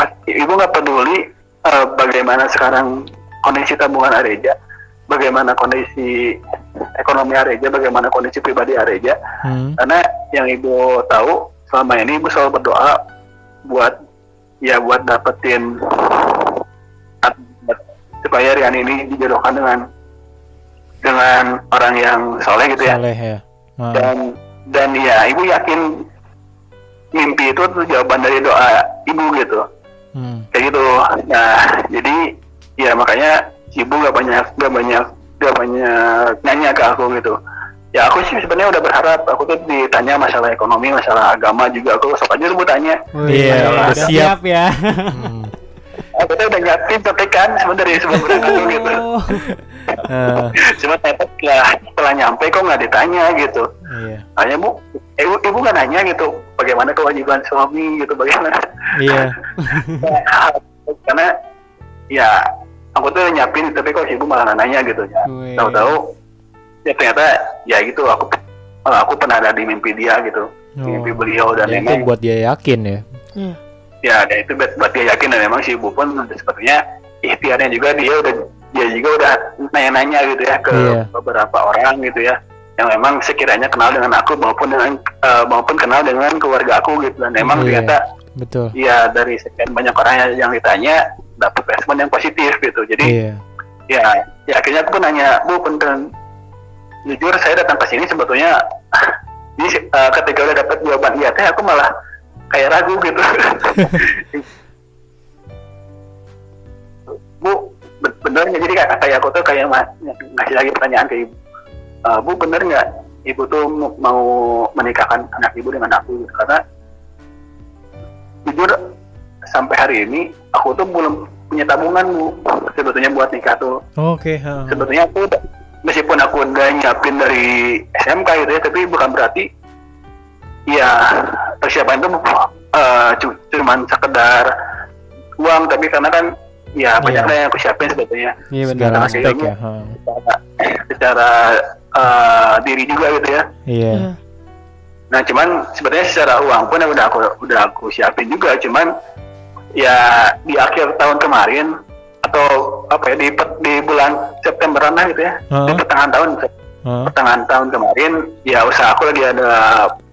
mas- ibu nggak peduli eh, bagaimana sekarang kondisi tabungan Areja bagaimana kondisi ekonomi Areja bagaimana kondisi pribadi Areja Hmm. karena yang ibu tahu selama ini ibu selalu berdoa buat ya buat dapetin supaya Rian ini dijodohkan dengan dengan orang yang soleh gitu ya Saleh ya. Ha. dan dan ya ibu yakin mimpi itu tuh jawaban dari doa ibu gitu Hmm. kayak gitu nah jadi ya makanya ibu gak banyak gak banyak gak banyak nanya ke aku gitu ya aku sih sebenarnya udah berharap aku tuh ditanya masalah ekonomi masalah agama juga aku sok aja lu tanya Iya, udah udah siap ya. Hmm. aku tuh udah nyiapin tapi kan sebenarnya sebelum berangkat dulu gitu Oh. Eh, cuma ternyata setelah, setelah nyampe kok nggak ditanya gitu iya. hanya bu ibu ibu nggak nanya gitu bagaimana kewajiban suami gitu bagaimana Iya. karena ya aku tuh nyiapin tapi kok si ibu malah nggak nanya gitu ya tahu-tahu ya ternyata ya gitu aku eh, aku pernah ada di mimpi dia gitu di mimpi Oh. beliau dan Ya, itu memang buat dia yakin ya. Iya. ya dan itu buat, buat dia yakin dan memang si ibu pun sepertinya ikhtiarnya juga dia udah dia juga udah nanya-nanya gitu ya ke Iya. beberapa orang gitu ya yang memang sekiranya kenal dengan aku maupun dengan eh, maupun kenal dengan keluarga aku gitu dan memang Iya. ternyata Betul. ya dari sekian banyak orang yang ditanya dapat respon yang positif gitu jadi Iya. ya, ya akhirnya aku pun nanya bu punten jujur saya datang ke sini sebetulnya jadi eh, ketika udah dapat jawaban iya teh aku malah kayak ragu gitu bu be- bener nggak jadi kayak kayak aku tuh kayak ngasih lagi pertanyaan ke ibu "Eh, bu bener nggak ibu tuh mau- mau menikahkan anak ibu dengan aku gitu. karena jujur sampai hari ini aku tuh belum punya tabungan bu sebetulnya buat nikah tuh Oke. ha. sebetulnya aku udah- meskipun aku udah nyiapin dari SMK gitu ya tapi bukan berarti ya persiapan itu eh, cu- cuman sekedar uang tapi karena kan ya banyak Iya. lah yang aku siapin sebetulnya Iya benar. Segala Nah, aspek ya. ha. secara, secara eh, diri juga gitu ya Iya. Iya. Nah, cuman sebenarnya secara uang pun udah aku udah aku siapin juga, cuman ya di akhir tahun kemarin atau apa ya di di bulan Septemberan lah gitu ya, di Heeh. pertengahan tahun Heeh. pertengahan tahun kemarin ya usaha aku lagi ada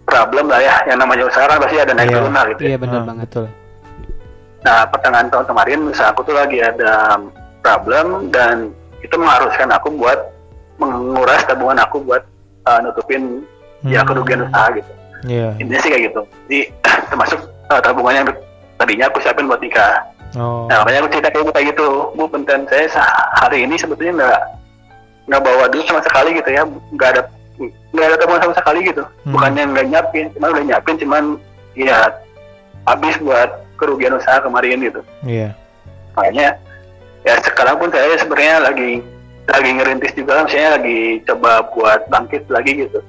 problem lah ya, yang namanya usaha kan pasti ada naik Iya. turun lah gitu. ya. Iya benar Ha, banget. Betul. Nah, pertengahan tahun kemarin usaha aku tuh lagi ada problem dan itu mengharuskan aku buat menguras tabungan aku buat uh, nutupin ya Hmm. kerugian usaha gitu. Iya. intinya sih kayak gitu jadi termasuk uh, tabungan yang tadinya aku siapin buat nikah. Oh. nah makanya aku cerita kayak gitu kayak gitu. Bu penten saya sa- hari ini sebetulnya nggak nggak bawa duit sama sekali gitu ya. Nggak ada nggak ada tabungan sama sekali gitu. Hmm. bukannya nggak nyiapin cuman udah nyiapin cuman ya habis buat kerugian usaha kemarin gitu. Iya. makanya ya sekarang pun saya sebenarnya lagi lagi ngerintis juga misalnya lagi coba buat bangkit lagi gitu.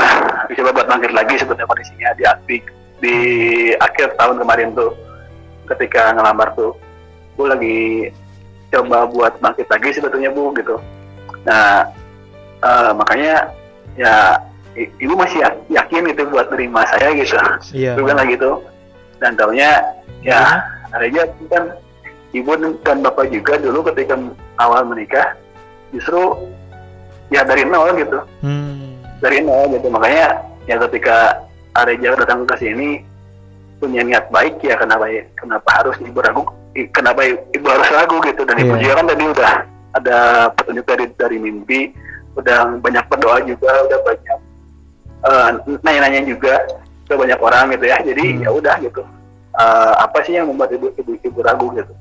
Coba buat bangkit lagi sebetulnya kondisinya di di, di akhir tahun kemarin tuh ketika ngelamar tuh bu lagi coba buat bangkit lagi sebetulnya bu gitu. Nah eh, makanya ya ibu masih ya- yakin gitu buat terima saya gitu. Iya. bukan lagi gitu. Dan taunya ya ada aja kan ibu dan bapak juga dulu ketika awal menikah justru ya dari nol gitu. Hmm. dari nol gitu. Makanya ya ketika Areja datang ke sini punya niat baik ya kenapa kenapa harus ibu ragu kenapa ibu harus ragu gitu dan ibu Iya. juga kan tadi udah ada petunjuk dari dari mimpi udah banyak berdoa juga udah banyak eh, nanya-nanya juga ke banyak orang gitu ya jadi Hmm. ya udah gitu Eh, apa sih yang membuat ibu ibu, ibu ragu gitu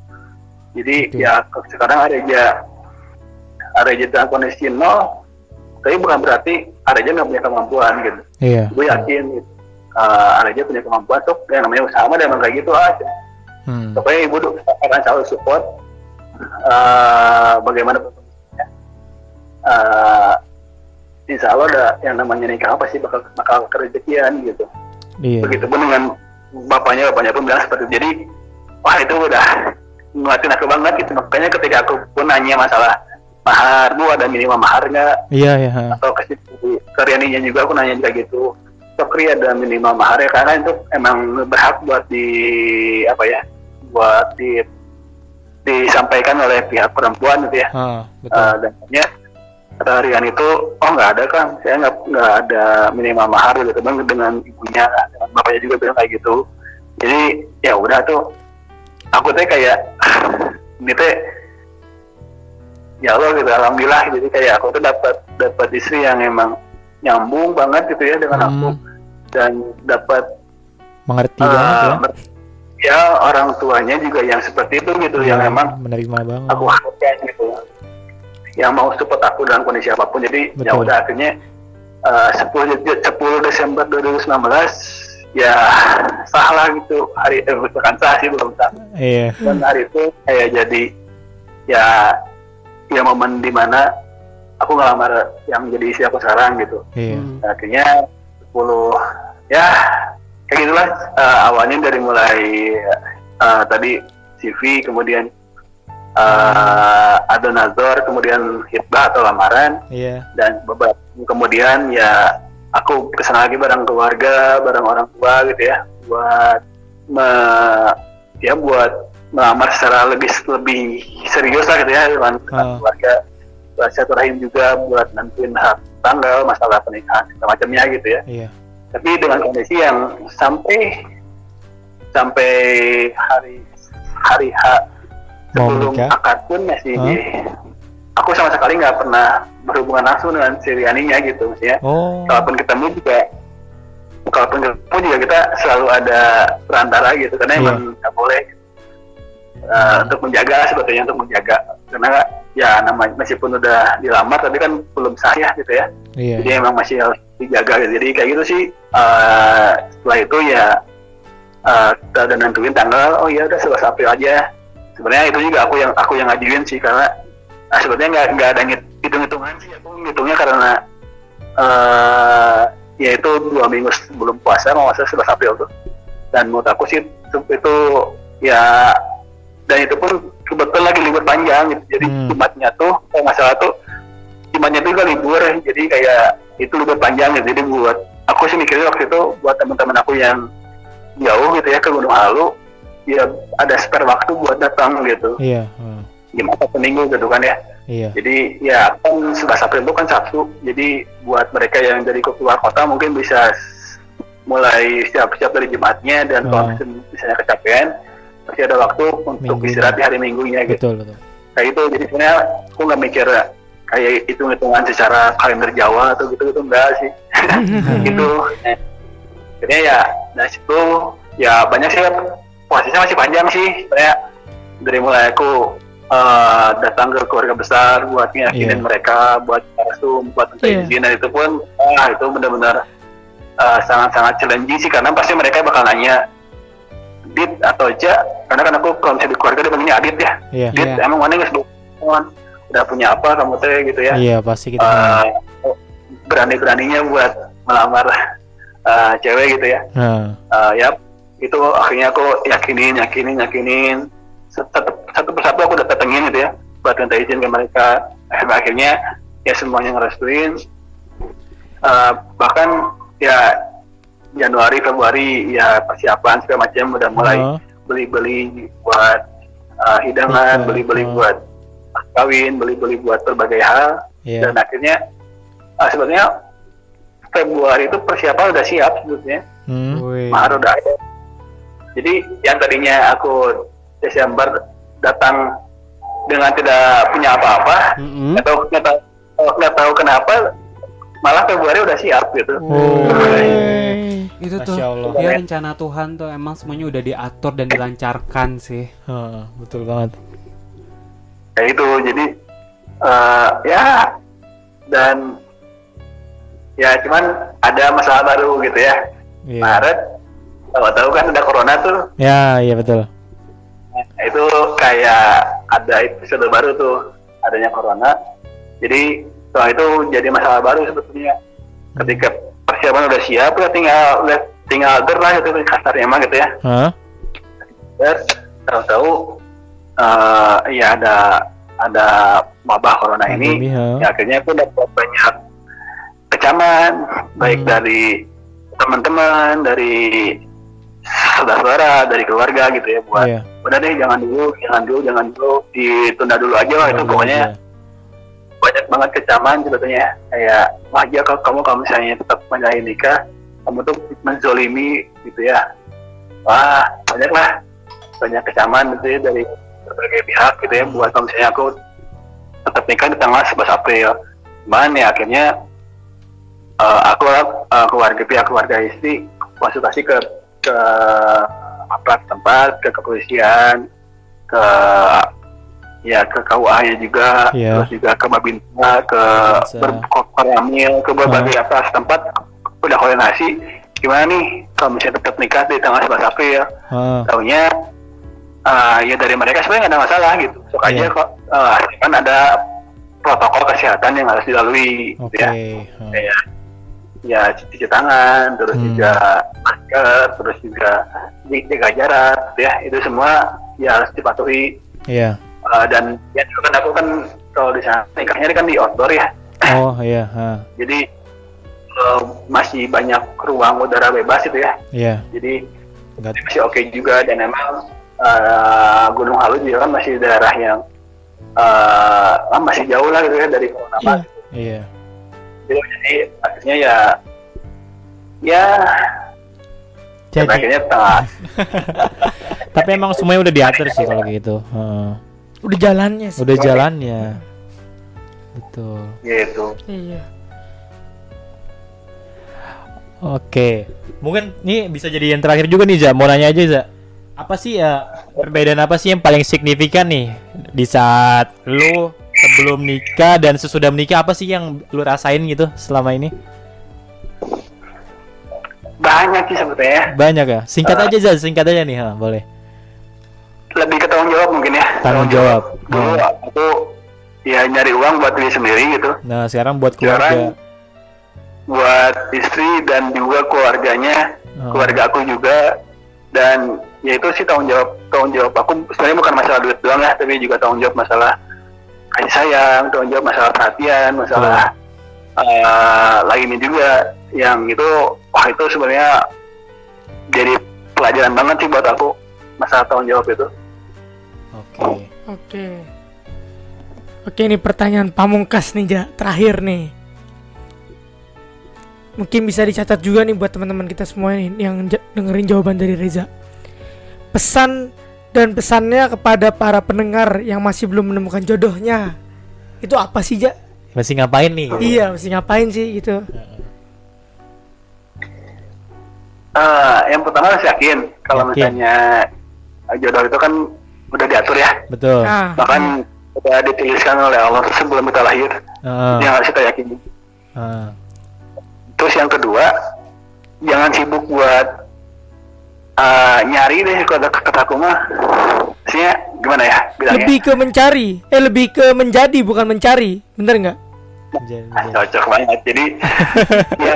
jadi Oke. ya sekarang Areja Areja dalam kondisi nol tapi bukan berarti Areja nggak punya kemampuan gitu Iya. gue yakin gitu uh, Areja punya kemampuan tuh yang namanya usaha mah emang kayak gitu aja Hmm. pokoknya ibu tuh akan selalu support uh, bagaimana uh, insya Allah ada yang namanya nikah pasti bakal bakal kerezekian gitu Iya. begitupun dengan bapaknya bapaknya pun bilang seperti itu. jadi wah itu udah ngeliatin aku banget gitu makanya ketika aku pun nanya masalah mahar bu ada minimal mahar nggak Iya, iya. atau kasih ke Rianinya juga aku nanya juga gitu Sokri ada minimal mahar ya karena itu emang berhak buat di apa ya buat di disampaikan oleh pihak perempuan gitu ya. Ah, betul. Eh, dan akhirnya kata Rian itu oh nggak ada kan saya nggak nggak ada minimal mahar gitu bang dengan ibunya dengan bapaknya juga bilang kayak gitu. Jadi ya udah tuh. Aku teh kayak ini teh ya Allah gitu alhamdulillah. Jadi kayak aku tuh dapat dapat istri yang emang nyambung banget gitu ya dengan aku. Hmm. Dan dapat Mengerti eh, banget ya. ya orang tuanya juga yang seperti itu gitu yang Iya, emang menerima banget. aku harapkan gitu yang mau support aku dalam kondisi apa pun jadi ya udah akhirnya eh, 10 Je- 10 Desember 2019 ya sah lah gitu hari eh, bukan sah sih belum sah Iya. dan hari itu kayak jadi ya ya momen di mana aku ngelamar yang jadi istri aku sekarang gitu Iya. Dan akhirnya 10 ya kayak gitulah. Eh, awalnya dari mulai eh, tadi CV kemudian eh, ada nazar kemudian hitbah atau lamaran. Iya. dan beberapa kemudian ya aku ke sana lagi bareng keluarga bareng orang tua gitu ya. Buat me- ya buat melamar secara lebih lebih serius lah gitu ya. Dengan Ah. keluarga buat silaturahim juga buat nentuin hak tanggal masalah pernikahan segala macamnya gitu ya Iya. tapi dengan kondisi yang sampai sampai hari hari H sebelum akad pun masih di- aku sama sekali nggak pernah berhubungan langsung dengan si Rianinya gitu maksudnya Oh. kalaupun ketemu juga kalaupun ketemu juga kita selalu ada perantara gitu karena Iya. emang nggak boleh uh, untuk menjaga sebetulnya untuk menjaga karena ya namanya meskipun udah dilamar tapi kan belum sah ya gitu ya Iya. jadi emang masih harus dijaga gitu. jadi kayak gitu sih eh, setelah itu ya eh, kita udah nentuin tanggal oh ya udah 11 April aja sebenarnya itu juga aku yang aku yang ngajuin sih karena nah, sebenarnya nggak nggak ada ngit- hitung-hitungan sih aku ngitungnya karena eh ya itu dua minggu sebelum puasa mau masa 11 April tuh dan menurut aku sih itu, itu ya dan itu pun kebetulan lagi libur panjang gitu. jadi Hmm. Jumatnya tuh kalau nggak salah tuh Jumatnya itu juga libur jadi kayak itu libur panjang gitu jadi buat aku sih mikirnya waktu itu buat teman-teman aku yang jauh gitu ya ke Gunung Halu ya ada spare waktu buat datang gitu Iya. ah, gimana seminggu gitu kan ya Iya. jadi ya kan 11 April itu kan Sabtu jadi buat mereka yang dari keluar kota mungkin bisa mulai siap-siap dari Jumatnya dan kalau Ah. misalnya- misalnya kecapean masih ada waktu untuk istirahat di hari Minggunya gitu Betul, betul. kayak itu jadi sebenarnya aku nggak mikir kayak hitung hitungan secara kalender Jawa atau gitu gitu enggak sih gitu Nah, akhirnya ya dari situ ya banyak sih prosesnya masih panjang sih sebenarnya dari mulai aku eh, datang ke keluarga besar buat ngiyakinin Iya. mereka buat resume buat minta Iya. izin dan itu pun ah itu benar-benar eh, sangat-sangat challenging sih karena pasti mereka bakal nanya Dit atau Ja karena kan aku kalau misalnya di keluarga dia panggilnya Adit ya. Iya. Dit Iya. emang mana nggak sebelum udah punya apa kamu teh gitu ya? Iya, pasti kita. Eh, berani-beraninya buat melamar eh, cewek gitu ya. Nah, Eh, ya itu akhirnya aku yakinin yakinin yakinin. Satu, satu persatu aku udah datengin gitu ya buat minta izin ke mereka. Akhirnya, akhirnya ya semuanya ngerestuin. Eh, bahkan ya Januari Februari ya persiapan segala macam udah mulai ah, beli-beli buat uh, hidangan, beli-beli oh. buat kawin, beli-beli buat berbagai hal, Iya. dan akhirnya uh, sebenarnya Februari itu persiapan udah siap sebetulnya, Hmm. Mahar udah ada. Jadi yang tadinya aku Desember datang dengan tidak punya apa-apa, Mm-mm. nggak tahu nggak tahu nggak tahu kenapa malah Februari udah siap gitu Oh. Wey. Itu tuh. Masya Allah. Ya rencana Tuhan tuh emang semuanya udah diatur dan dilancarkan sih. Heeh, betul banget. kayak itu jadi eh, ya dan ya cuman ada masalah baru gitu ya Iya. Maret tahu-tahu kan ada corona tuh Ya, iya betul. Nah, itu kayak ada episode baru tuh adanya corona jadi setelah itu jadi masalah baru sebetulnya ketika persiapan udah siap udah tinggal udah tinggal ger lah gitu kasarnya emang gitu ya Hah? ger tahu-tahu eh ya ada ada wabah corona ini ya akhirnya aku dapat banyak kecaman baik Hmm. dari teman-teman dari saudara-saudara dari keluarga gitu ya buat Iya. udah deh jangan dulu jangan dulu jangan dulu ditunda dulu aja lah itu pokoknya banyak banget kecaman sebetulnya. Kayak wah ya kalau kamu kalau misalnya tetap menjalani nikah kamu tuh menzolimi gitu ya. Wah banyak lah banyak kecaman gitu ya dari berbagai pihak gitu ya. Buat kalau misalnya aku tetap nikah di tanggal 11 April. Cuman ya akhirnya eh, aku eh, keluarga pihak keluarga istri konsultasi ke ke aparat tempat ke kepolisian ke ya ke KUA nya juga Iya. terus juga ke Babinsa ke berkoramil ke berbagai aparat tempat udah koordinasi gimana nih kalau misalnya tetap nikah di tanggal 11 April Heeh. taunya uh, ya dari mereka sebenarnya nggak ada masalah gitu sok aja Iya. kok uh, kan ada protokol kesehatan yang harus dilalui gitu Oke. ya Heeh. kayak ya cuci tangan terus Hmm. juga masker terus juga jaga jarak gitu ya itu semua ya harus dipatuhi Iya. Uh, dan ya itu kan aku kan kalau di sana nikahnya kan di outdoor ya Oh, iya, ha. jadi uh, masih banyak ruang udara bebas itu ya Iya. jadi Enggak masih oke juga dan emang eh, Gunung Halu juga kan masih daerah yang eh, ah, masih jauh lah gitu ya dari corona Iya. Iya. Jadi, akhirnya ya ya Jadi, akhirnya tapi emang semuanya udah diatur sih kalau gitu. Heeh. Udah jalannya sih. Udah jalannya. Betul. gitu Iya. Oke, mungkin ini bisa jadi yang terakhir juga nih, Za. Mau nanya aja, Za. Apa sih ya perbedaan apa sih yang paling signifikan nih di saat lu sebelum nikah dan sesudah menikah apa sih yang lu rasain gitu selama ini? banyak sih sebetulnya Banyak ya. Singkat aja, Za. Singkat aja nih, ha, boleh. Lebih ke tanggung jawab mungkin ya Tanggung jawab. dulu Hmm. aku ya nyari uang buat diri sendiri gitu Nah, sekarang buat sekarang keluarga. buat istri dan juga keluarganya Oh. keluarga aku juga dan ya itu sih tanggung jawab tanggung jawab aku sebenarnya bukan masalah duit doang ya tapi juga tanggung jawab masalah kasih sayang tanggung jawab masalah perhatian masalah eh, lainnya juga yang itu wah itu sebenarnya jadi pelajaran banget sih buat aku masalah tanggung jawab itu Oke. Oke. Oke, ini pertanyaan pamungkas nih, Ja. Terakhir nih. Mungkin bisa dicatat juga nih buat teman-teman kita semua nih yang dengerin jawaban dari Reza. Pesan dan pesannya kepada para pendengar yang masih belum menemukan jodohnya. Itu apa sih, Ja? Masih ngapain nih? Iya, mesti ngapain sih gitu. Eh, yang pertama harus yakin kalau Yakin. misalnya jodoh itu kan udah diatur ya Betul. Nah, bahkan sudah dituliskan oleh Allah sebelum kita lahir Heeh. yang harus kita yakini Heeh. Terus yang kedua, jangan sibuk buat eh, nyari deh kata kata aku mah. Maksudnya gimana ya bilangnya? lebih ke mencari, eh lebih ke menjadi bukan mencari. Bener nggak? Ah, cocok banget. Jadi ya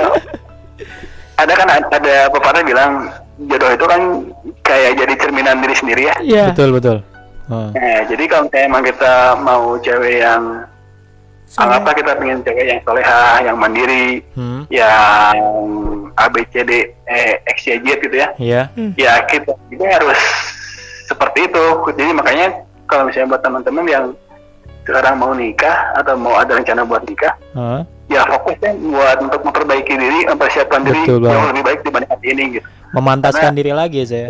ada kan ada pepatah bilang jodoh itu kan kayak jadi cerminan diri sendiri ya. Iya. Betul, betul. Heeh. Nah, jadi kalau misalnya emang kita mau cewek yang anggaplah kita pengen cewek yang soleha, yang mandiri, Hmm. yang A B C D E X Y Z gitu ya. Iya. ya kita juga harus seperti itu jadi makanya kalau misalnya buat teman-teman yang sekarang mau nikah atau mau ada rencana buat nikah Heeh. Ya fokusnya buat untuk memperbaiki diri mempersiapkan diri jauh banget. lebih baik dibanding hari ini gitu Memantaskan Karena- diri lagi ya, saya.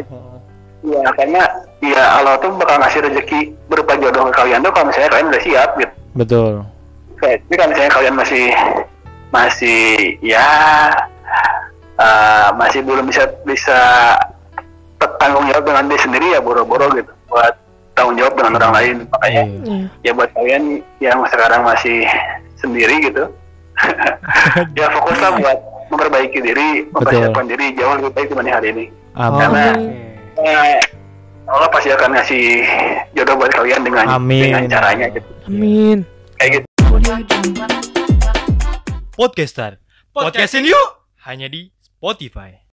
ya karena ya Allah tuh bakal ngasih rezeki berupa jodoh ke kalian tuh kalau misalnya kalian udah siap gitu Betul. Kayak, tapi kalau misalnya kalian masih masih ya eh, masih belum bisa bisa tanggung jawab dengan dia sendiri ya boro-boro gitu buat tanggung jawab dengan orang lain makanya Iya. Iya. ya buat kalian yang sekarang masih sendiri gitu ya fokuslah buat memperbaiki diri mempersiapkan diri jauh lebih baik dibanding hari ini Amin. Karena eh, Allah pasti akan ngasih jodoh buat kalian dengan Amin. dengan caranya gitu Amin. kayak gitu Podcaster. Podcastin yuk. Hanya di Spotify.